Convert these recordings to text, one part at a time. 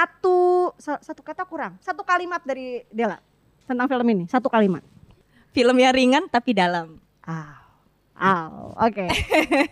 satu sa- satu kata kurang, satu kalimat dari Dela tentang film ini, satu kalimat. Film yang ringan tapi dalam. Ah, ah, oke.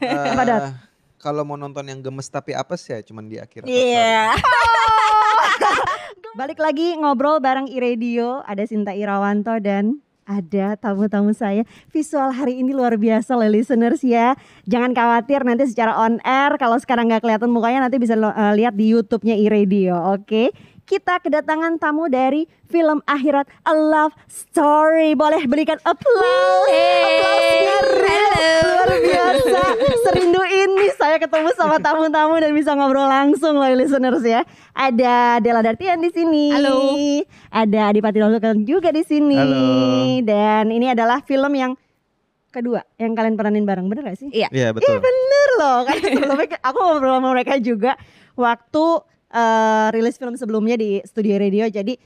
Eh, Padat. kalau mau nonton yang gemes tapi apes ya cuman di akhir. Iya. Balik lagi ngobrol bareng Iradio, ada Sinta Irawanto dan ada tamu-tamu saya. Visual hari ini luar biasa loh listeners ya. Jangan khawatir nanti secara on air kalau sekarang nggak kelihatan mukanya nanti bisa eh, lihat di YouTube-nya Iradio, oke? Kita kedatangan tamu dari film Akhirat A Love Story. Boleh berikan applause. Applause-nya real. Luar biasa. Serindu ini saya ketemu sama tamu-tamu dan bisa ngobrol langsung loh listeners ya. Ada Dela Dartian di sini. Halo. Ada Adipati Lolukan juga di sini. Halo. Dan ini adalah film yang kedua yang kalian peranin bareng, bener gak sih? Iya. Iya betul. Bener loh, kan sebelumnya aku ngobrol sama mereka juga waktu eh, rilis film sebelumnya di Studio Radio. Jadi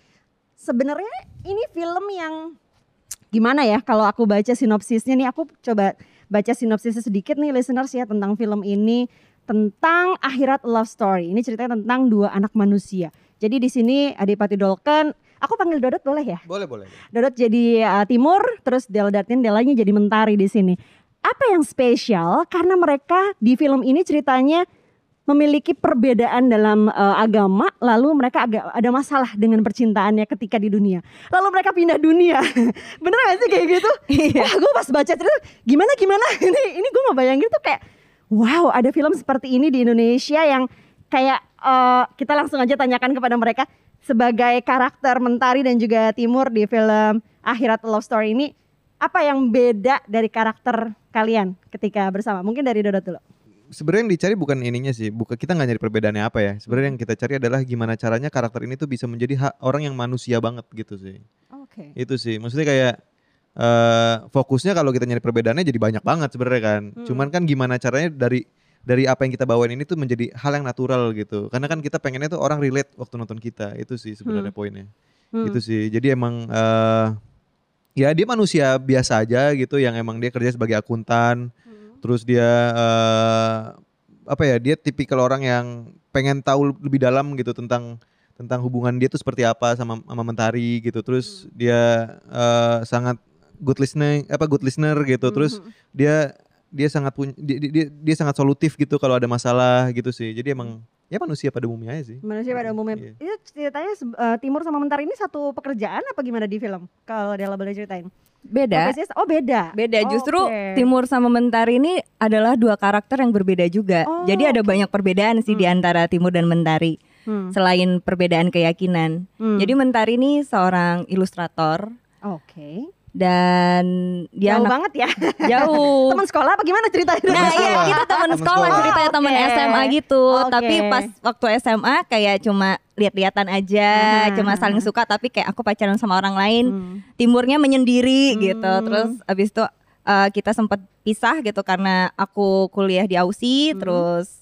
sebenarnya ini film yang gimana ya kalau aku baca sinopsisnya nih aku coba baca sinopsisnya sedikit nih listeners ya tentang film ini tentang akhirat love story. Ini ceritanya tentang dua anak manusia. Jadi di sini Adipati Dolken, aku panggil Dodot boleh ya? Boleh boleh. Dodot jadi uh, Timur, terus Del Dartin Delanya jadi Mentari di sini. Apa yang spesial? Karena mereka di film ini ceritanya memiliki perbedaan dalam uh, agama, lalu mereka agak ada masalah dengan percintaannya ketika di dunia. Lalu mereka pindah dunia. Bener gak sih kayak gitu? Wah, gue pas baca cerita gimana gimana ini ini gue bayangin tuh kayak wow, ada film seperti ini di Indonesia yang kayak uh, kita langsung aja tanyakan kepada mereka sebagai karakter Mentari dan juga Timur di film Akhirat Love Story ini apa yang beda dari karakter kalian ketika bersama? Mungkin dari Dodot dulu. Sebenarnya yang dicari bukan ininya sih, bukan kita nggak nyari perbedaannya apa ya. Sebenarnya yang kita cari adalah gimana caranya karakter ini tuh bisa menjadi hak orang yang manusia banget gitu sih. Oke. Itu sih, maksudnya kayak eh fokusnya kalau kita nyari perbedaannya jadi banyak banget sebenarnya kan. Hmm. Cuman kan gimana caranya dari dari apa yang kita bawain ini tuh menjadi hal yang natural gitu. Karena kan kita pengennya tuh orang relate waktu nonton kita. Itu sih sebenarnya poinnya. Hmm. Gitu sih. Jadi emang eh ya dia manusia biasa aja gitu yang emang dia kerja sebagai akuntan. Terus dia eh apa ya? Dia tipikal orang yang pengen tahu lebih dalam gitu tentang tentang hubungan dia tuh seperti apa sama sama Mentari gitu. Terus dia eh sangat good listening apa good listener gitu. Terus Mhm. dia dia sangat punya dia, dia, dia sangat solutif gitu kalau ada masalah gitu sih. Jadi emang ya manusia pada umumnya aja sih. manusia pada umumnya. Iya. Itu ceritanya eh, Timur sama Mentari ini satu pekerjaan apa gimana di film? Kalau Dela boleh ceritain. Beda. Profesinya- Oh beda. Beda, Oh, justru oke. Timur sama Mentari ini adalah dua karakter yang berbeda juga. Oh, Jadi ada banyak perbedaan sih di Hmm. antara Timur dan Mentari. Hmm. Selain perbedaan keyakinan. Hmm. Jadi Mentari ini seorang ilustrator Oke. Dan dia Jauh anak banget ya. jauh. Teman sekolah apa gimana ceritanya? Nah iya kita teman sekolah sekolah. ceritanya teman Oke. SMA gitu. Oke. Tapi pas waktu SMA kayak cuma lihat-lihatan aja, Aha. cuma saling suka. Tapi kayak aku pacaran sama orang lain, Hmm. timurnya menyendiri gitu. Hmm. Terus abis itu uh, kita sempat pisah gitu karena aku kuliah di Aussie, Hmm. terus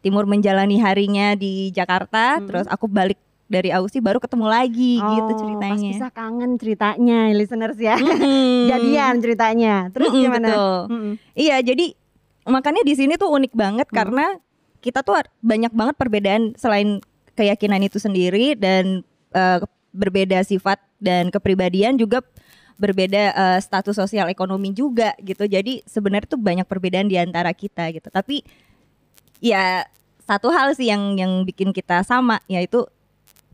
Timur menjalani harinya di Jakarta, Hmm. terus aku balik dari Aussie baru ketemu lagi gitu Oh, Pas ceritanya. pisah kangen ceritanya listeners ya. Mm-mm. Jadian ceritanya. Terus Mm-mm, gimana? betul. Mm-mm. Iya, jadi makanya di sini tuh unik banget Hmm. karena kita tuh banyak banget perbedaan selain keyakinan itu sendiri dan eh, berbeda sifat dan kepribadian juga berbeda eh, status sosial ekonomi juga gitu. Jadi sebenarnya tuh banyak perbedaan di antara kita gitu. Tapi ya satu hal sih yang yang bikin kita sama yaitu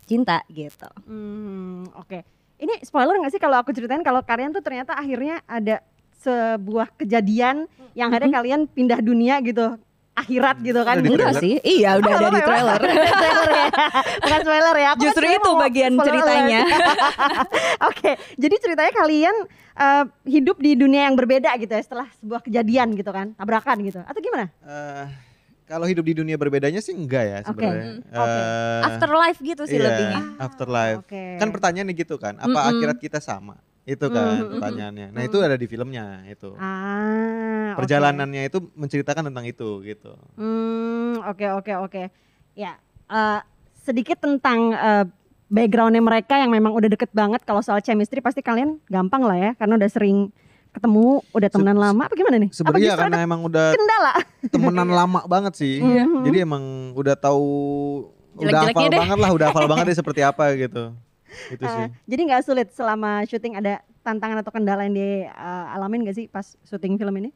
cinta gitu. Hmm, oke. Ini spoiler nggak sih kalau aku ceritain kalau kalian tuh ternyata akhirnya ada sebuah kejadian yang ada kalian pindah dunia gitu, akhirat gitu kan? Enggak trailer? sih? Iya, udah Oh, ada di trailer. Trailer ya. Bukan spoiler ya. Aku Justru itu bagian spoiler ceritanya. Oke, jadi ceritanya kalian eh, hidup di dunia yang berbeda gitu ya setelah sebuah kejadian gitu kan, tabrakan gitu, atau gimana? Eh, kalau hidup di dunia berbedanya sih enggak ya Oke, sebenarnya. hmm, oke. Eh, Afterlife gitu sih iya, lebihnya. Afterlife. Oke. Kan pertanyaannya gitu kan, apa Mm-mm. akhirat kita sama? Itu kan Mm-mm. pertanyaannya. Nah, Mm. itu ada di filmnya itu. Ah. Perjalanannya itu menceritakan tentang itu gitu. Hmm, oke oke oke. Ya, eh, sedikit tentang eh, backgroundnya mereka yang memang udah deket banget. Kalau soal chemistry pasti kalian gampang lah ya, karena udah sering ketemu, udah temenan Se- lama. Apa gimana nih? Sebenarnya karena ada emang udah kendala? temenan lama banget sih. Mhm. Jadi emang udah tahu udah hafal deh. banget lah, udah hafal banget deh seperti apa gitu. Itu Ah, sih. jadi nggak sulit selama syuting ada tantangan atau kendala yang dialamin gak sih pas syuting film ini?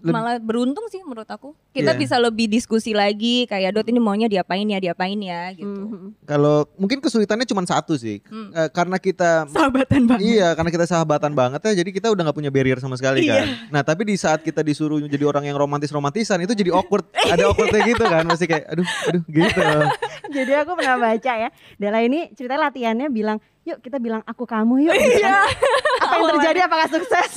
Leb- Malah beruntung sih menurut aku. Kita Iya. bisa lebih diskusi lagi kayak Dot ini maunya diapain ya, diapain ya gitu. Mhm. Kalau mungkin kesulitannya cuma satu sih, Hmm. Eh, karena kita Sahabatan banget. Iya, karena kita sahabatan banget ya, jadi kita udah nggak punya barrier sama sekali Iya. kan. Nah, tapi di saat kita disuruh jadi orang yang romantis-romantisan itu jadi awkward, ada awkwardnya gitu kan, masih kayak aduh, aduh gitu. Jadi aku pernah baca ya, Dela ini cerita latihannya bilang, yuk kita bilang aku kamu yuk. gitu kan. Apa yang terjadi? Apakah sukses?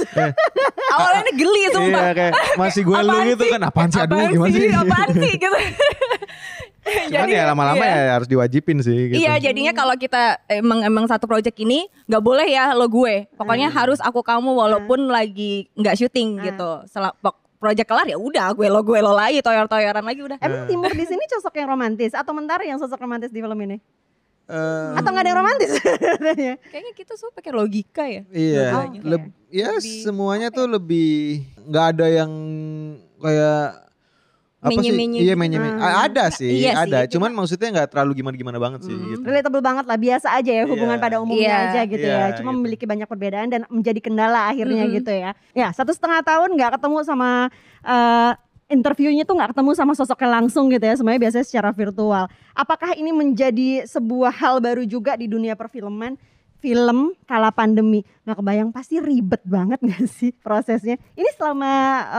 Awalnya ini geli sumpah. iya, kayak masih gue lu gitu kan, apaan sih aduh Apaan gimana sih? Apaan sih gitu. Cuman ya lama-lama iya. ya harus diwajibin sih gitu. Iya jadinya kalau kita emang emang satu project ini nggak boleh ya lo gue. Pokoknya harus aku kamu walaupun lagi nggak syuting Ah. gitu. Setelah pok- project kelar ya udah gue lo gue lo lagi toyor-toyoran lagi udah. Emang Timur di sini sosok yang romantis atau Mentari yang sosok romantis di film ini? Eh, Atau nggak ada yang romantis? Kayaknya kita semua pakai logika ya. Iya, Oh, leb- ya Lebih- semuanya tuh lebih nggak ada yang kayak apa sih? Menye-menye Iya gitu. menye-menye. Ah. A- Ada sih, Iya sih, ada. cuma- Cuman maksudnya nggak terlalu gimana-gimana banget sih. Hmm, Gitu. Relatable banget lah, biasa aja ya hubungan Iya. pada umumnya Iya, aja gitu iya, ya. Cuma gitu. memiliki banyak perbedaan dan menjadi kendala akhirnya Mhm. gitu ya. Ya satu setengah tahun nggak ketemu sama eh, interviewnya tuh nggak ketemu sama sosoknya langsung gitu ya. Semuanya biasanya secara virtual. Apakah ini menjadi sebuah hal baru juga di dunia perfilman? Film kala pandemi, nggak kebayang pasti ribet banget nggak sih prosesnya? Ini selama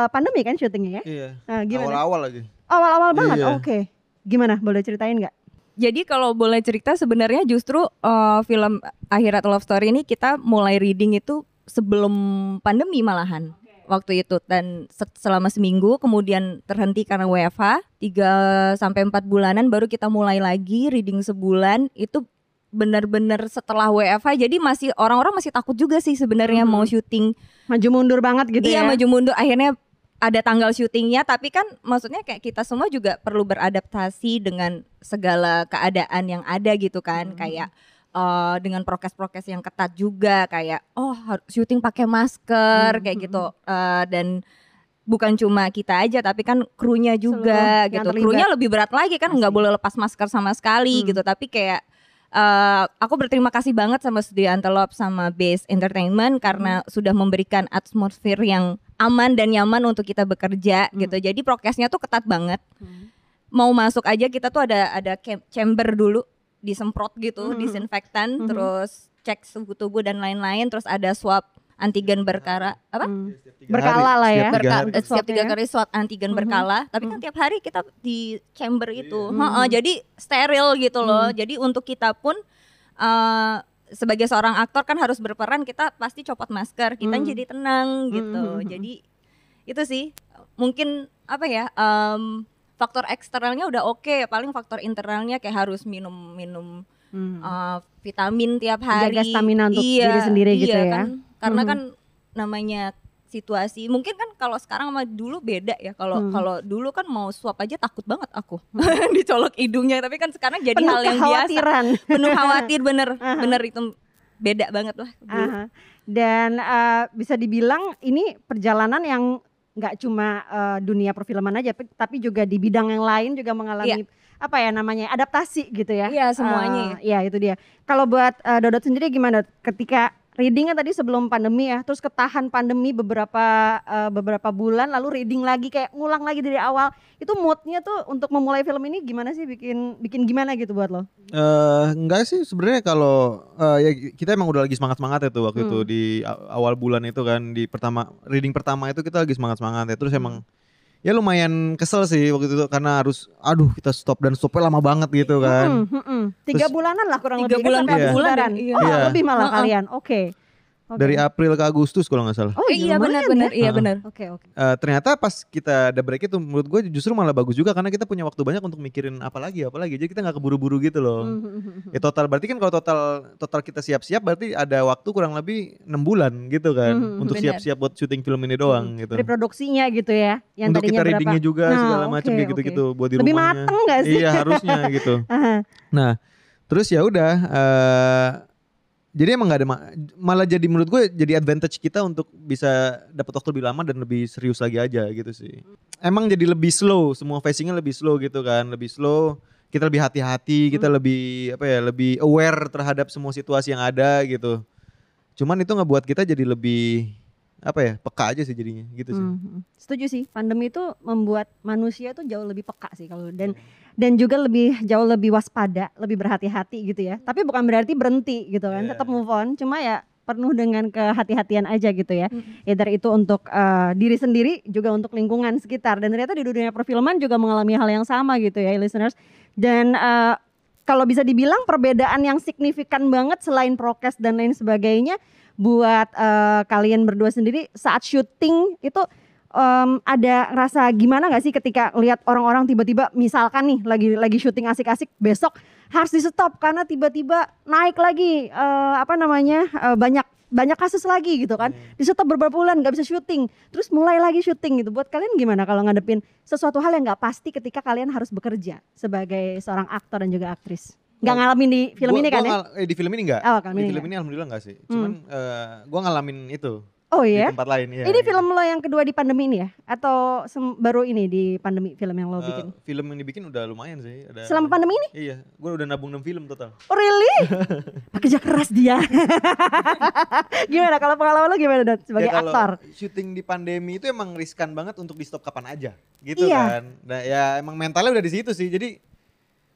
eh, pandemi kan syutingnya ya? Iya. Nah, gimana? Awal-awal lagi. Awal-awal banget, Iya. oke. Gimana? Boleh ceritain nggak? Jadi kalau boleh cerita sebenarnya justru eh, film Akhirat Love Story ini kita mulai reading itu sebelum pandemi malahan waktu itu dan se- selama seminggu kemudian terhenti karena WFH 3 sampai 4 bulanan baru kita mulai lagi reading sebulan itu benar-benar setelah WFH jadi masih orang-orang masih takut juga sih sebenarnya Mhm. mau syuting Maju mundur banget gitu iya ya? maju mundur akhirnya ada tanggal syutingnya tapi kan maksudnya kayak kita semua juga perlu beradaptasi dengan segala keadaan yang ada gitu kan Hmm. kayak eh, dengan prokes-prokes yang ketat juga kayak oh harus syuting pakai masker Hmm, kayak gitu Eh, dan bukan cuma kita aja tapi kan krunya juga Seluruh gitu krunya lebih berat lagi kan nggak boleh lepas masker sama sekali Hmm. gitu tapi kayak eh, aku berterima kasih banget sama Studio Antelope sama Base Entertainment karena Hmm. sudah memberikan atmosfer yang aman dan nyaman untuk kita bekerja Hmm. gitu. Jadi prokesnya tuh ketat banget. Hmm. Mau masuk aja kita tuh ada ada chamber dulu disemprot gitu, Hmm. disinfektan, Hmm. terus cek suhu tubuh dan lain-lain, terus ada swab antigen berkara apa? Hmm. Berkala hari, lah ya. setiap tiga Berka- hari. eh, setiap tiga kali swab antigen Mhm. berkala tapi kan tiap hari kita di chamber itu Heeh, jadi steril gitu loh Mhm. jadi untuk kita pun eh, sebagai seorang aktor kan harus berperan kita pasti copot masker kita Mhm. jadi tenang gitu Mhm. jadi itu sih mungkin apa ya em, faktor eksternalnya udah oke paling faktor internalnya kayak harus minum minum Hmm. uh, vitamin tiap hari. stamina untuk diri sendiri gitu ya. Kan? Karena Mhm. kan namanya situasi mungkin kan kalau sekarang sama dulu beda ya. Kalau Hmm. kalau dulu kan mau swab aja takut banget aku dicolok hidungnya, tapi kan sekarang jadi Penuh hal yang biasa. Penuh khawatir bener, Aha. bener itu beda banget lah. dulu. Aha. Dan eh, bisa dibilang ini perjalanan yang nggak cuma eh, dunia perfilman aja, tapi juga di bidang yang lain juga mengalami apa ya namanya adaptasi gitu ya. Iya, semuanya Eh, Iya itu dia. Kalau buat eh, Dodot sendiri gimana? Ketika readingnya tadi sebelum pandemi ya, terus ketahan pandemi beberapa eh, beberapa bulan, lalu reading lagi kayak ngulang lagi dari awal. Itu moodnya tuh untuk memulai film ini gimana sih? Bikin bikin gimana gitu buat lo? Eh, enggak sih sebenarnya kalau eh, ya kita emang udah lagi semangat semangat ya tuh waktu Hmm. itu di awal bulan itu kan di pertama reading pertama itu kita lagi semangat semangat ya terus Hmm. Ya lumayan kesel sih waktu itu karena harus aduh kita stop dan stopnya lama banget gitu kan Hmm, hmm, hmm. Tiga Terus- bulanan lah kurang Tiga lebih. bulan, kan sampai empat bulan deh, iya. Oh Iya. lebih malah Heeh. kalian. Oke. Oke. dari April ke Agustus kalau nggak salah Oh Eh, iya benar-benar, ya. iya benar. Oke oke. Eh, ternyata pas kita ada break itu menurut gue justru malah bagus juga karena kita punya waktu banyak untuk mikirin apa lagi apa lagi jadi kita nggak keburu-buru gitu loh Hmm, hmm, hmm. Ya total berarti kan kalau total total kita siap-siap berarti ada waktu kurang lebih enam bulan gitu kan Hmm, untuk siap-siap buat syuting film ini doang gitu. Reproduksinya gitu ya. Yang untuk tadinya kita berapa? readingnya juga Nah, segala macam oke, kayak gitu-gitu buat di Lebih rumahnya. mateng gak sih? Iya harusnya gitu. Aha. Terus ya udah eh jadi emang nggak ada ma- malah jadi menurut gue jadi advantage kita untuk bisa dapat waktu lebih lama dan lebih serius lagi aja gitu sih. Emang jadi lebih slow semua facingnya lebih slow gitu kan lebih slow kita lebih hati-hati, kita lebih apa ya, lebih aware terhadap semua situasi yang ada gitu. Cuman itu ngebuat kita jadi lebih apa ya, peka aja sih jadinya gitu sih. Mhm. Setuju sih, pandemi itu membuat manusia itu jauh lebih peka sih kalau dan dan juga lebih jauh lebih waspada, lebih berhati-hati gitu ya. Tapi bukan berarti berhenti gitu kan, Iya. tetap move on. Cuma ya penuh dengan kehati-hatian aja gitu ya. Mm. Either itu untuk eh, diri sendiri juga untuk lingkungan sekitar. Dan ternyata di dunia perfilman juga mengalami hal yang sama gitu ya, listeners. Dan eh, kalau bisa dibilang perbedaan yang signifikan banget selain prokes dan lain sebagainya buat eh, kalian berdua sendiri saat syuting itu em, ada rasa gimana nggak sih ketika lihat orang-orang tiba-tiba misalkan nih lagi lagi syuting asik-asik besok harus di stop karena tiba-tiba naik lagi eh, apa namanya eh, banyak banyak kasus lagi gitu kan. Di stop beberapa bulan nggak bisa syuting. Terus mulai lagi syuting gitu. Buat kalian gimana kalau ngadepin sesuatu hal yang nggak pasti ketika kalian harus bekerja sebagai seorang aktor dan juga aktris Gua- ngalamin di film Gua- ini gua kan ya ngal- eh, di film ini enggak? Oh, di ini film nggak. ini alhamdulillah enggak sih. Cuman eh, gua ngalamin itu oh di iya tempat lain ya. ini film lo yang kedua di pandemi ini ya atau baru ini di pandemi film yang lo Eh, bikin film yang dibikin udah lumayan sih. Ada, selama pandemi ini Iya, gua udah nabung 6 film total. Oh really? Kerja keras dia. gimana kalau pengalaman lo gimana Dot sebagai Ya, aktor? syuting di pandemi itu emang riskan banget untuk di stop kapan aja gitu Iya. kan nah ya emang mentalnya udah di situ sih jadi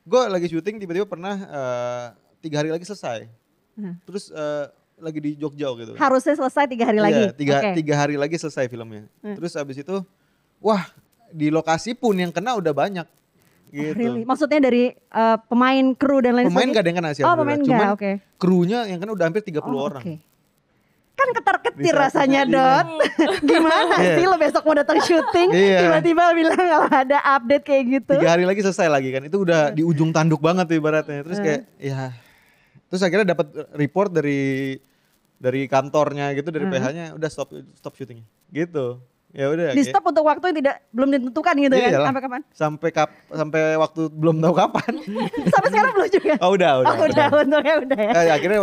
gue lagi syuting tiba-tiba pernah eh, tiga hari lagi selesai Hmm. terus eh, lagi di Jogja gitu Harusnya selesai tiga hari lagi. Iya, tiga, Oke. tiga hari lagi selesai filmnya Hmm. terus abis itu wah di lokasi pun yang kena udah banyak Oh, gitu really? Maksudnya dari eh, pemain kru dan lain pemain gak ada yang kena sih Oh pemain enggak, oke. krunya yang kena udah hampir 30 Oh, orang oke. Kan ketar-ketir rasanya iya. Dot. Gimana Iya. sih lo besok mau datang syuting Iya. tiba-tiba bilang kalau ada update kayak gitu. tiga hari lagi selesai lagi kan itu udah di ujung tanduk banget tuh ibaratnya terus Eh. kayak ya terus akhirnya dapat report dari dari kantornya gitu dari Hmm. PH-nya udah stop stop syutingnya gitu ya udah Di stop untuk waktu yang tidak belum ditentukan gitu kan? Iyalah. Sampai kapan? sampai kap sampai waktu belum tahu kapan Sampai sekarang belum juga. oh udah udah, Oh, udah, untungnya udah ya. Eh, akhirnya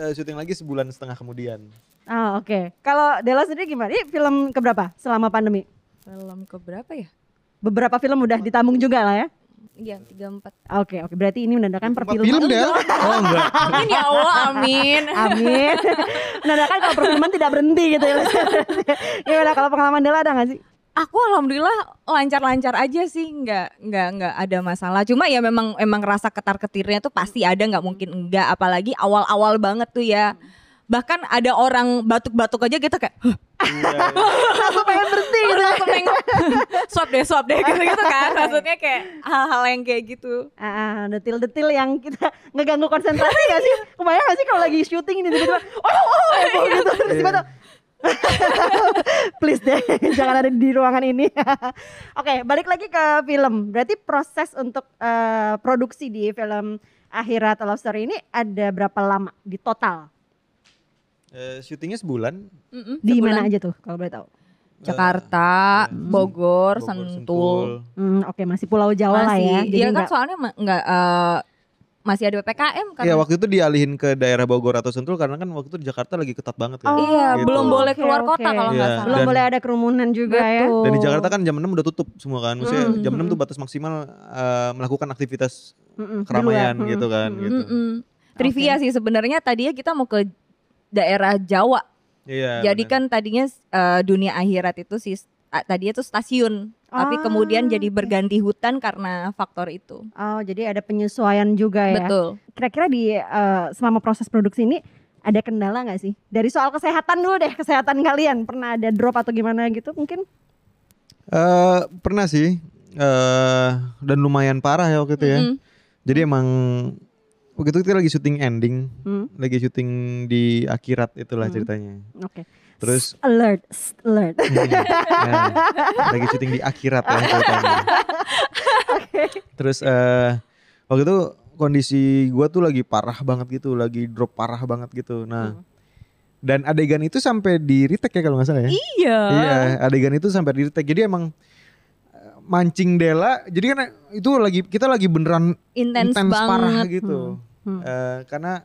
eh, syuting lagi sebulan setengah kemudian Ah oke. Kalau Della sendiri gimana? Ini film keberapa selama pandemi? Film keberapa ya? Beberapa film udah ditambung juga lah ya. Iya, tiga empat. Oke oke. Berarti ini menandakan perfilman. film deh oh enggak Amin ya Allah, amin. Amin. menandakan kalau perfilman tidak berhenti gitu ya. Gimana kalau pengalaman Della ada nggak sih? Aku alhamdulillah lancar-lancar aja sih, nggak nggak nggak ada masalah. Cuma ya memang emang rasa ketar-ketirnya tuh pasti ada, nggak mungkin enggak. Apalagi awal-awal banget tuh ya. Bahkan ada orang batuk-batuk aja kita kayak "Hah, Iya, iya. Langsung pengen berhenti gitu. langsung pengen swab deh, swab deh gitu-gitu kan. Maksudnya kayak hal-hal yang kayak gitu. Ah, detil-detil yang kita ngeganggu konsentrasi gak sih? Kebayang gak sih kalau lagi syuting ini tiba-tiba oh, oh, oh, gitu terus tiba-tiba tuh, Please deh, jangan ada di ruangan ini. Oke, balik lagi ke film. Berarti proses untuk eh, produksi di film Akhirat Love Story ini ada berapa lama di total? Eh, syutingnya sebulan Mm-mm, Di sebulan. mana aja tuh kalau boleh tahu? Jakarta, Eh, Bogor, Bogor, Sentul. Hmm, Oke, masih Pulau Jawa lah ya. Masih, Jadi iya kan nggak- soalnya ma- nggak eh, masih ada PPKM kan. Iya waktu itu dialihin ke daerah Bogor atau Sentul karena kan waktu itu di Jakarta lagi ketat banget kan. Oh, Iya, gitu. belum boleh keluar oke. kota kalau nggak Iya. salah. belum Dan- boleh ada kerumunan juga ya. Betul. Dan di Jakarta kan jam 6 udah tutup semua kan. Maksudnya Mm. jam 6 tuh batas maksimal eh, melakukan aktivitas Mm-mm, di keramaian luar. gitu kan Mm-mm. gitu. Mm-mm. Trivia sih sebenarnya tadinya kita mau ke daerah Jawa. Iya. Jadi kan tadinya eh, dunia akhirat itu sih ah, tadinya tuh stasiun, tapi Ah, kemudian jadi berganti hutan karena faktor itu. Oh, jadi ada penyesuaian juga ya. Betul. Kira-kira di eh, selama proses produksi ini ada kendala nggak sih? Dari soal kesehatan dulu deh, kesehatan kalian pernah ada drop atau gimana gitu mungkin? Eh, pernah sih eh dan lumayan parah ya waktu itu ya. Mm-mm. Jadi emang waktu itu kita lagi syuting ending, Hmm, lagi syuting di akhirat itulah Hmm. ceritanya. Oke. Terus Alert, s- alert. Hmm, nah, lagi syuting di akhirat ya ceritanya. Terus eh waktu itu kondisi gua tuh lagi parah banget gitu, lagi drop parah banget gitu. Nah, dan adegan itu sampai di retake ya kalau nggak salah ya. Iya. Iya, adegan itu sampai di retake. Jadi emang eh, mancing Dela. Jadi kan itu lagi kita lagi beneran Intens parah gitu. Hmm. Eh, karena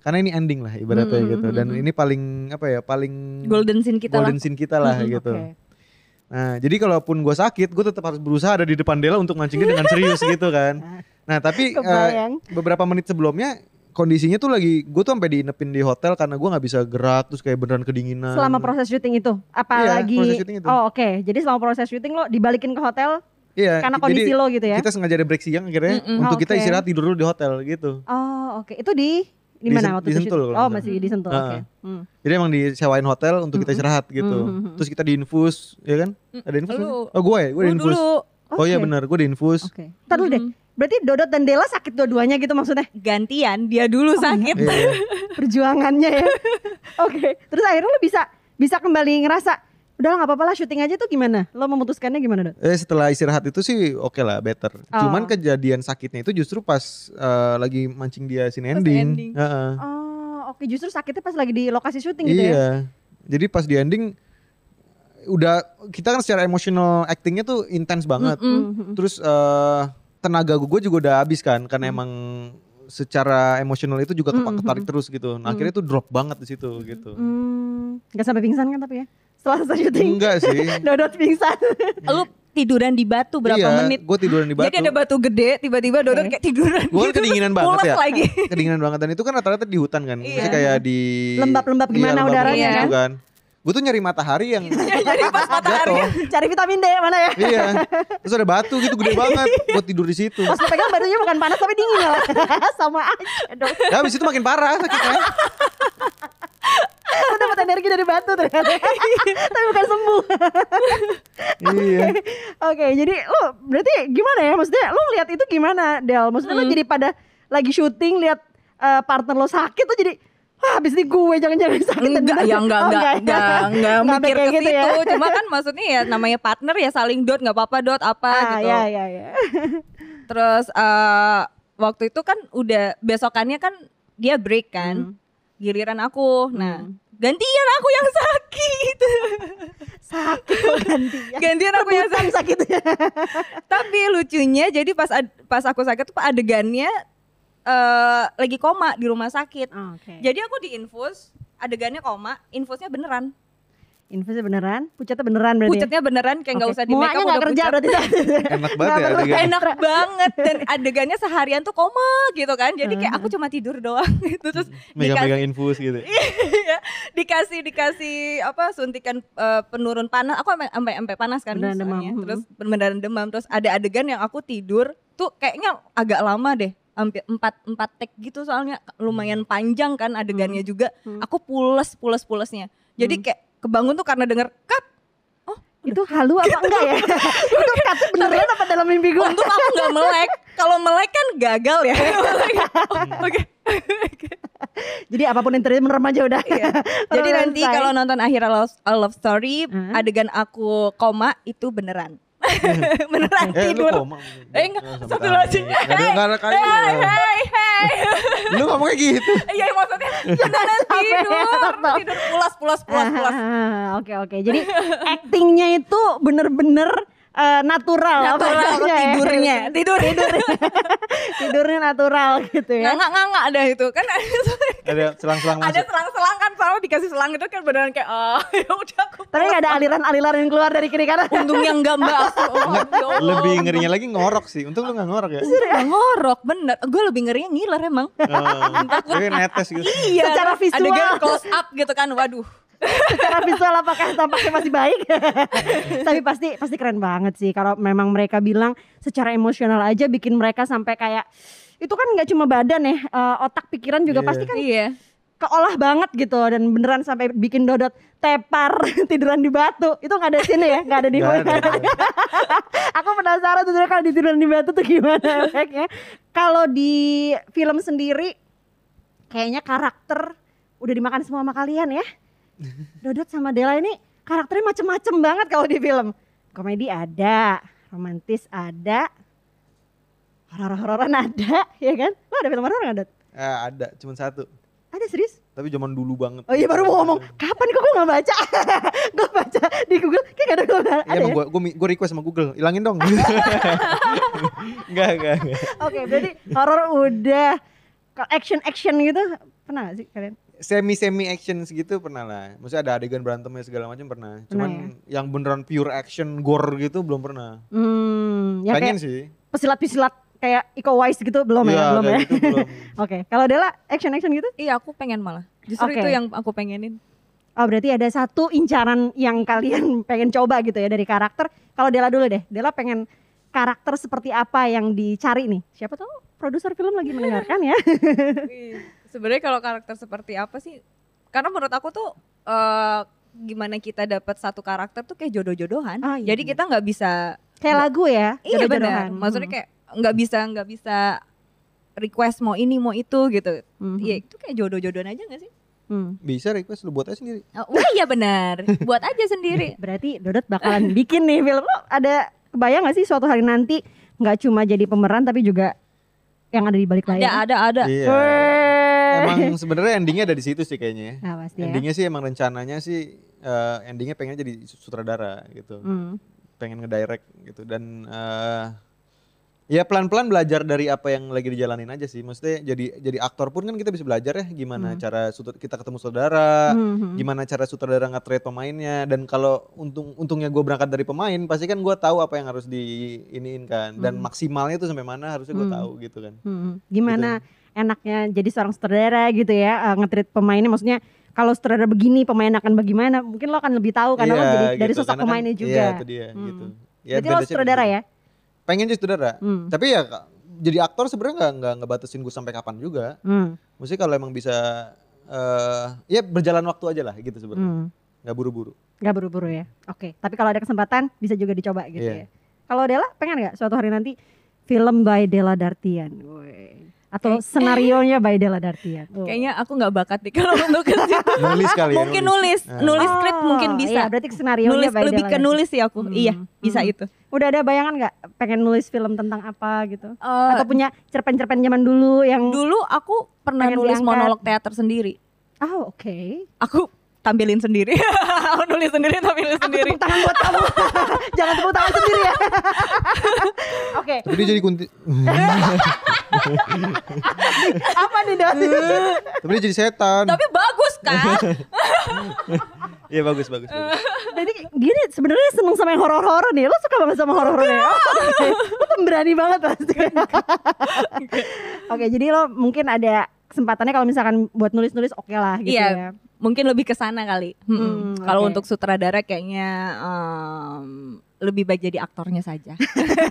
karena ini ending lah ibaratnya Hmm, gitu. hmm, Dan hmm. ini paling apa ya? Paling Golden scene kita golden lah. scene kita lah Mm-mm, gitu. Oke. Nah, jadi kalaupun gue sakit, gue tetap harus berusaha ada di depan Dela untuk mancing dia dengan serius gitu kan. Nah, tapi Kebayang. beberapa menit sebelumnya kondisinya tuh lagi gue tuh sampai diinepin di hotel karena gue nggak bisa gerak terus kayak beneran kedinginan. Selama proses syuting itu, Iya, apalagi proses syuting itu. Oh, oke. Jadi selama proses syuting lo dibalikin ke hotel Iya, karena jadi kondisi lo gitu ya. Kita sengaja ada break siang akhirnya Mm-mm. untuk Oh, kita istirahat tidur dulu di hotel gitu. Oh, oke. Itu di di mana waktu di itu Sentul kalau Oh, masih di Sentul. Oke. Heeh. Hmm. Jadi emang disewain hotel untuk kita istirahat gitu. Mm-mm. Terus kita diinfus, ya kan? Ada infus? Lu. Oh gue, ya? gue diinfus. dulu Oh iya benar, gue diinfus. Oke. Ntar dulu deh. Berarti Dodot dan Dela sakit dua-duanya gitu maksudnya? gantian dia dulu sakit. Iya. Perjuangannya ya. Oke. Terus akhirnya lo bisa bisa kembali ngerasa udah nggak apa-apa lah syuting aja tuh gimana? Lo memutuskannya gimana Dot? Eh setelah istirahat itu sih oke lah better. Oh. Cuman kejadian sakitnya itu justru pas eh, lagi mancing dia scene Pas ending. ending. Heeh. Oh, oke justru sakitnya pas lagi di lokasi syuting gitu iya. ya. Jadi pas di ending udah kita kan secara emotional actingnya tuh intens banget. Mm-mm. Mhm. Terus eh, tenaga gue juga udah habis kan karena Hmm. emang secara emosional itu juga Mm, ketarik mm, terus gitu. Nah, akhirnya tuh drop banget di situ gitu. Hmm, nggak sampai pingsan kan tapi ya? Setelah selesai syuting, Enggak sih. Dodot pingsan. Lu tiduran di batu berapa iya, menit? Gue tiduran di batu. Jadi ada batu gede, tiba-tiba Dodot kayak tiduran. Gue gitu, kedinginan banget ya. lagi. kedinginan banget dan itu kan rata-rata di hutan kan. Iya. Maksudnya kayak di Lembab-lembab Iya, gimana lembab udaranya gitu kan? kan. Gue tuh nyari matahari yang Jadi pas matahari jatuh. Cari vitamin D mana ya? iya. Terus ada batu gitu gede banget. Gue tidur di situ. Pas pegang batunya bukan panas tapi dingin malah. Sama aja dong. Ya habis itu makin parah sakitnya. Lo dapat energi dari batu ternyata. tapi bukan sembuh. iya. Oke, jadi lo berarti gimana ya? Maksudnya lo lihat itu gimana, Del? Maksudnya lo Hmm. jadi pada lagi syuting lihat eh, partner lo sakit tuh jadi Wah, habis ini gue jangan-jangan sakit Enggak, bener." ya enggak, Oh, enggak, enggak, enggak Nggak mikir kayak ke gitu situ. ya? Cuma kan maksudnya ya namanya partner ya saling dot, nggak apa-apa dot apa Ah, gitu. ya, ya, ya. Terus eh, waktu itu kan udah besokannya kan dia break kan, Hmm. giliran aku. Nah, Hmm. gantian aku yang sakit. Sakit gantinya. gantian aku yang sakit. sakitnya. Tapi lucunya jadi pas pas aku sakit tuh adegannya eh lagi koma di rumah sakit. Oke. Jadi aku diinfus, adegannya koma, infusnya beneran. Infusnya beneran, pucatnya beneran berarti. ya? Pucatnya beneran kayak nggak Oke. usah di make up nggak udah kerja pucat. berarti. Enak banget ya perlu adegan. enak banget dan adegannya seharian tuh koma gitu kan jadi kayak aku cuma tidur doang gitu terus Megang-megang infus gitu. Iya, dikasih dikasih apa suntikan eh, penurun panas aku sampai sampai panas kan Beneran demam. soalnya. Hmm. terus beneran demam terus ada adegan yang aku tidur tuh kayaknya agak lama deh hampir empat empat take gitu soalnya lumayan panjang kan adegannya juga Hmm. aku pules pules pulesnya jadi Hmm. kayak kebangun tuh karena denger cut Itu halu apa enggak ya? itu katanya beneran apa dalam mimpi gue? Untung aku nggak melek. Kalau melek kan gagal ya. Oh, Oke. Jadi apa pun yang terjadi merem aja udah. Iya. Jadi nanti kalau nonton akhir Love, Love Story, Hmm. adegan aku koma itu beneran. beneran Eh lu tidur. koma. Eh, enggak, satu lagi. Nggak ada kali. Hai, hai, hai. Lu ngomongnya gitu. Iya maksudnya beneran tidur. Tidur pulas, pulas, pulas, pulas. Ah, Oke oke. Jadi actingnya itu bener-bener eh, natural. apa Natural ya? tidurnya. Tidur. Tidur. Tidurnya natural gitu ya. Ngangak-ngangak ada itu kan. Ada selang-selang ada selang-selang kan sama dikasih selang itu kan beneran kayak oh ya udah aku Tapi nggak ada aliran-aliran yang keluar dari kiri kanan. untungnya enggak mbak aku oh. Lebih ngerinya lagi ngorok sih. Untung lu gak ngorok ya. Nggak ngorok bener gue lebih ngerinya ngiler emang Oh, Jadi netes gitu. iya Secara visual. adegan close up gitu kan waduh Secara visual apakah tampaknya masih baik? Tapi pasti pasti keren banget sih kalau memang mereka bilang secara emosional aja bikin mereka sampai kayak itu kan nggak cuma badan ya, eh, otak pikiran juga Iya. pasti kan iya keolah banget gitu dan beneran sampai bikin dodot tepar tiduran di batu itu nggak ada sini ya nggak ada di ada. aku penasaran tuh kalau di tiduran di batu tuh gimana efeknya kalau di film sendiri kayaknya karakter udah dimakan semua sama kalian ya dodot sama Dela ini karakternya macem-macem banget kalau di film komedi ada romantis ada horor-hororan ada ya kan lo ada film horor nggak Dot? Eh, ada, cuma satu. ada serius Tapi zaman dulu banget. Oh iya baru mau ngomong kapan kok gue gak baca Gue baca di Google kayak gak ada gue Iya ada emang ya? gue gue gue request sama Google, ilangin dong. Enggak, enggak, enggak. Oke berarti horor udah Kalau action action gitu pernah gak sih kalian? Semi semi action segitu pernah lah. Maksudnya ada adegan berantemnya segala macam pernah. Cuman yang beneran pure action gore gitu belum pernah. Hmm, ya Pengen kayak sih. pesilat-pesilat kayak Iko Uwais gitu belum ya, Iya, belum ya. gitu belum. Oke, kalau Dela action action gitu? Iya aku pengen malah. Justru Oke. itu yang aku pengenin. Oh berarti ada satu incaran yang kalian pengen coba gitu ya dari karakter. Kalau Dela dulu deh, Dela pengen karakter seperti apa yang dicari nih? Siapa tahu produser film lagi mendengarkan ya. Sebenarnya kalau karakter seperti apa sih? Karena menurut aku tuh eh, gimana kita dapat satu karakter tuh kayak jodoh-jodohan. Ah, iya Jadi kita nggak bisa Kayak lagu ya, Iya jodoh-jodohan. benar. Maksudnya Hmm. kayak nggak bisa nggak bisa request mau ini mau itu gitu. Mhm. Iya itu kayak jodoh-jodohan aja gak sih? Hmm. Bisa request lu buat aja sendiri. Oh, wah iya benar. Buat aja sendiri. Berarti Dodot bakalan bikin nih film. Lo ada kebayang gak sih suatu hari nanti nggak cuma jadi pemeran tapi juga yang ada di balik Ada layar? ada ada. Iya. Weh. Emang sebenarnya endingnya ada di situ sih kayaknya. ya. Nah, pasti ya. Endingnya sih emang rencananya sih eh, endingnya pengen jadi sutradara gitu. Hmm. Pengen ngedirect gitu dan eh, ya pelan-pelan belajar dari apa yang lagi dijalanin aja sih. Maksudnya jadi jadi aktor pun kan kita bisa belajar ya gimana Hmm. cara kita ketemu saudara, Hmm. gimana cara sutradara nge-treat pemainnya dan kalau untung untungnya gue berangkat dari pemain pasti kan gue tahu apa yang harus diiniin kan dan Hmm. maksimalnya itu sampai mana harusnya gue Hmm. tahu gitu kan. Hmm, Gimana enaknya jadi seorang sutradara gitu ya, uh, nge-treat pemainnya maksudnya kalau sutradara begini pemain akan bagaimana? Mungkin lo akan lebih tahu karena lo Iya, jadi dari gitu. sosok Karena kan- pemainnya juga. Iya, itu dia Hmm. gitu. Ya, Berarti lo sutradara ya? Pengen jadi sutradara. Hmm. Tapi ya jadi aktor sebenarnya nggak nggak ngebatasin gue sampai kapan juga. Hmm. Maksudnya kalau emang bisa eh ya berjalan waktu aja lah gitu sebenarnya. Hmm. Nggak buru-buru. Gak buru-buru ya. Oke, tapi kalau ada kesempatan bisa juga dicoba gitu Iya. ya. Kalau Dela pengen nggak suatu hari nanti film by Dela Dartian? Atau senario nya by Dela Dartian? Oh. Kayaknya aku nggak bakat nih kalau untuk ke situ. Nulis kali ya. mungkin nulis, Ah. nulis skrip mungkin Oh, bisa. Iya, berarti skenario nulis by lebih ke nulis sih aku. Hmm, Iya, bisa hmm. itu. Udah ada bayangan nggak pengen nulis film tentang apa gitu? Eh, Atau punya cerpen-cerpen zaman dulu yang dulu aku pernah nulis diangkat. monolog teater sendiri. Oh, oke. Aku tampilin sendiri. aku nulis sendiri tampilin Aku sendiri. tepuk tangan buat kamu. Jangan tepuk tangan sendiri ya. Oke, Tapi dia jadi kunti. apa nih Dot? Tapi dia jadi setan. Tapi bagus kan? Iya bagus bagus. bagus. Jadi dia nih sebenarnya seneng sama yang horor-horor nih. Lo suka banget sama horor-horor ya? Oke, lo pemberani banget pasti. Oke, jadi lo mungkin ada kesempatannya kalau misalkan buat nulis-nulis oke lah gitu Iya. ya. Mungkin lebih ke sana kali. Mm-mm. Hmm, Kalau oke. untuk sutradara kayaknya em, lebih baik jadi aktornya saja.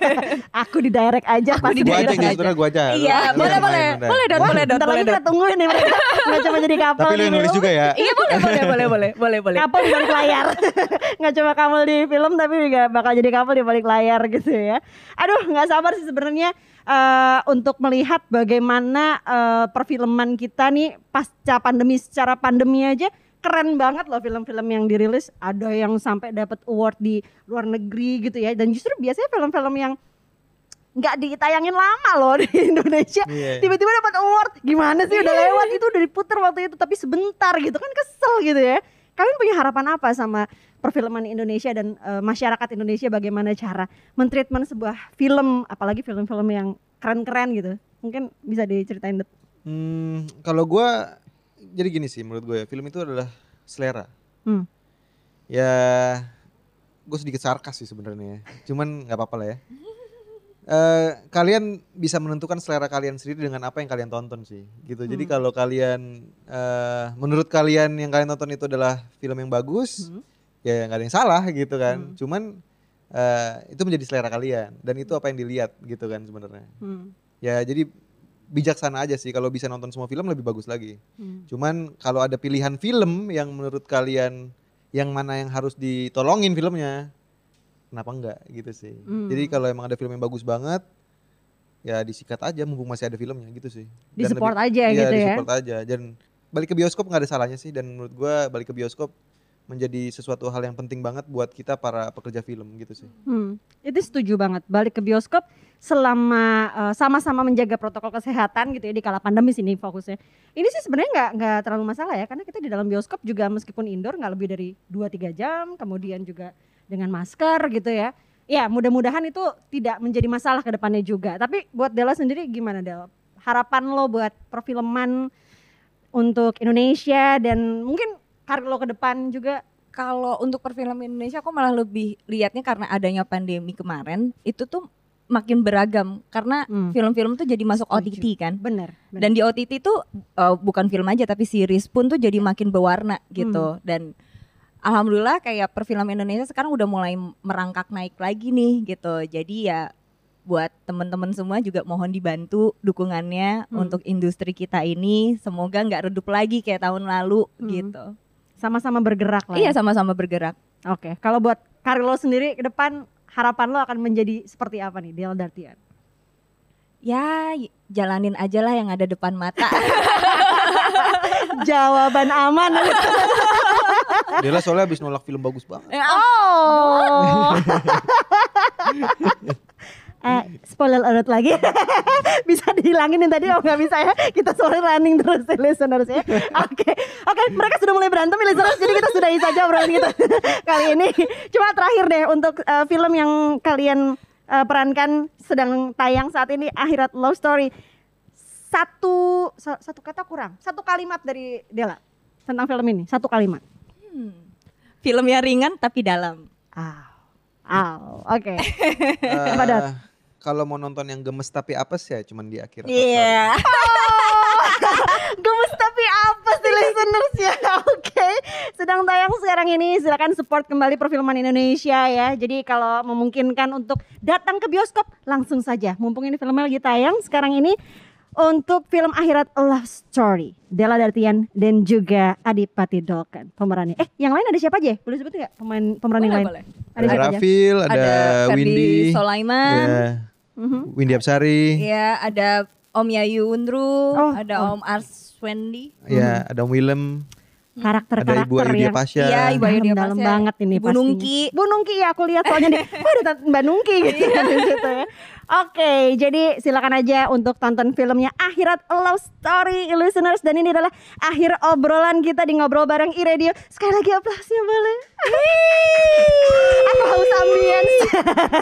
Aku di direct aja Aku pasti di Gua aja direct jadi aja. gua aja. Iya, lu boleh boleh. main. Boleh Wah, boleh boleh lagi kita tungguin nih mereka. Nggak cuma jadi kapal Tapi lu yang nih. nulis juga ya. Iya boleh boleh boleh boleh boleh boleh boleh. Kapal di balik layar. Nggak cuma kamu di film tapi juga bakal jadi kapal di balik layar gitu ya. Aduh nggak sabar sih sebenarnya eh, untuk melihat bagaimana eh, perfilman kita nih pasca pandemi secara pandemi aja keren banget loh film-film yang dirilis. Ada yang sampai dapat award di luar negeri gitu ya. Dan justru biasanya film-film yang nggak ditayangin lama loh di Indonesia. Iya. tiba-tiba dapat award. Gimana sih udah lewat. Itu udah diputer waktu itu tapi sebentar gitu. Kan kesel gitu ya. Kalian punya harapan apa sama perfilman Indonesia dan eh, masyarakat Indonesia bagaimana cara mentreatment sebuah film apalagi film-film yang keren-keren gitu mungkin bisa diceritain Det. Hmm, kalau gua jadi gini sih menurut gue ya, film itu adalah selera. Hmm. Ya gue sedikit sarkas sih sebenarnya. ya. Cuman nggak apa-apa lah ya. Eh, kalian bisa menentukan selera kalian sendiri dengan apa yang kalian tonton sih, gitu. Jadi Hmm. kalau kalian, eh, menurut kalian yang kalian tonton itu adalah film yang bagus, Hmm. Ya nggak ada yang salah gitu kan. Hmm. Cuman eh, itu menjadi selera kalian dan itu apa yang dilihat gitu kan sebenarnya. Hmm. Ya jadi bijaksana aja sih kalau bisa nonton semua film lebih bagus lagi. Hmm. Cuman kalau ada pilihan film yang menurut kalian yang mana yang harus ditolongin filmnya, kenapa enggak gitu sih. Hmm. Jadi kalau emang ada film yang bagus banget, ya disikat aja mumpung masih ada filmnya gitu sih. Di Dan support lebih- aja iya, gitu di ya. support aja. Dan balik ke bioskop nggak ada salahnya sih. Dan menurut gua balik ke bioskop menjadi sesuatu hal yang penting banget buat kita para pekerja film gitu sih. Hmm, itu setuju banget. Balik ke bioskop selama eh, sama-sama menjaga protokol kesehatan gitu ya di kala pandemi sini fokusnya. Ini sih sebenarnya nggak nggak terlalu masalah ya karena kita di dalam bioskop juga meskipun indoor nggak lebih dari 2-3 jam, kemudian juga dengan masker gitu ya. Ya mudah-mudahan itu tidak menjadi masalah ke depannya juga. Tapi buat Della sendiri gimana Del? Harapan lo buat perfilman untuk Indonesia dan mungkin karir lo ke depan juga? Kalau untuk perfilman Indonesia aku malah lebih lihatnya karena adanya pandemi kemarin itu tuh makin beragam karena Hmm. film-film tuh jadi masuk. OTT kan. Bener. bener. Dan di OTT tuh uh, bukan film aja tapi series pun tuh jadi makin berwarna gitu dan alhamdulillah kayak perfilman Indonesia sekarang udah mulai merangkak naik lagi nih gitu. Jadi ya buat teman-teman semua juga mohon dibantu dukungannya Hmm. untuk industri kita ini semoga nggak redup lagi kayak tahun lalu Hmm. gitu. Sama-sama bergerak lah. Iya ya. sama-sama bergerak. Oke. Kalau buat karir lo sendiri ke depan harapan lo akan menjadi seperti apa nih, Del Dartian? Ya jalanin aja lah yang ada depan mata. Jawaban aman. Dela soalnya habis nolak film bagus banget. Oh. Eh, spoiler alert lagi bisa dihilangin yang tadi? Oh nggak bisa ya? Kita soalnya running terus ya, listeners ya. Oke. Oke mereka sudah mulai berantem listeners. Jadi kita sudahi saja obrolan kita kali ini. Cuma terakhir deh untuk eh, film yang kalian eh, perankan sedang tayang saat ini akhirat love story. Satu sa- satu kata kurang. Satu kalimat dari Dela tentang film ini. Satu kalimat. Hmm. Film yang ringan tapi dalam. ah Aw, oke. Eh, Padat. Kalau mau nonton yang gemes tapi apes ya cuman di akhir. Iya. Gemes tapi apa sih listeners ya Oke Sedang tayang sekarang ini Silakan support kembali perfilman Indonesia ya Jadi kalau memungkinkan untuk datang ke bioskop Langsung saja Mumpung ini filmnya lagi tayang sekarang ini Untuk film Akhirat A Love Story Della Dartian dan juga Adipati Dolken pemerannya Eh yang lain ada siapa aja? Boleh sebut nggak pemain pemeran yang lain? boleh. Ada Ada siapa aja? Rafil, ada, Ada Windy, Sulaiman. ya, Mhm. Windy Absari, Iya, ada Om Yayu Undru, Oh, ada oh. Om Arswendi. ya ada Om Willem, Karakter-karakter ada Ibu yang Pasha. Iya, Ibu Ayu Dia dalam banget ini Ibu pastinya. Nungki. Bu Nungki ya aku lihat soalnya nih. Wah ada Mbak Nungki gitu di situ ya. Oke, jadi silakan aja untuk tonton filmnya Akhirat Love Story listeners dan ini adalah akhir obrolan kita di ngobrol bareng iRadio. Sekali lagi aplausnya boleh. Aku haus ambience.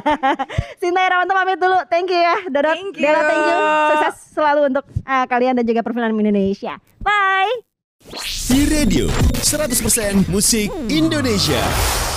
Sinta Irawanto pamit dulu. Thank you ya. Dodot, Thank you. Dela thank you. Sukses selalu untuk uh, kalian dan juga perfilman Indonesia. Bye. Di radio 100% musik Indonesia.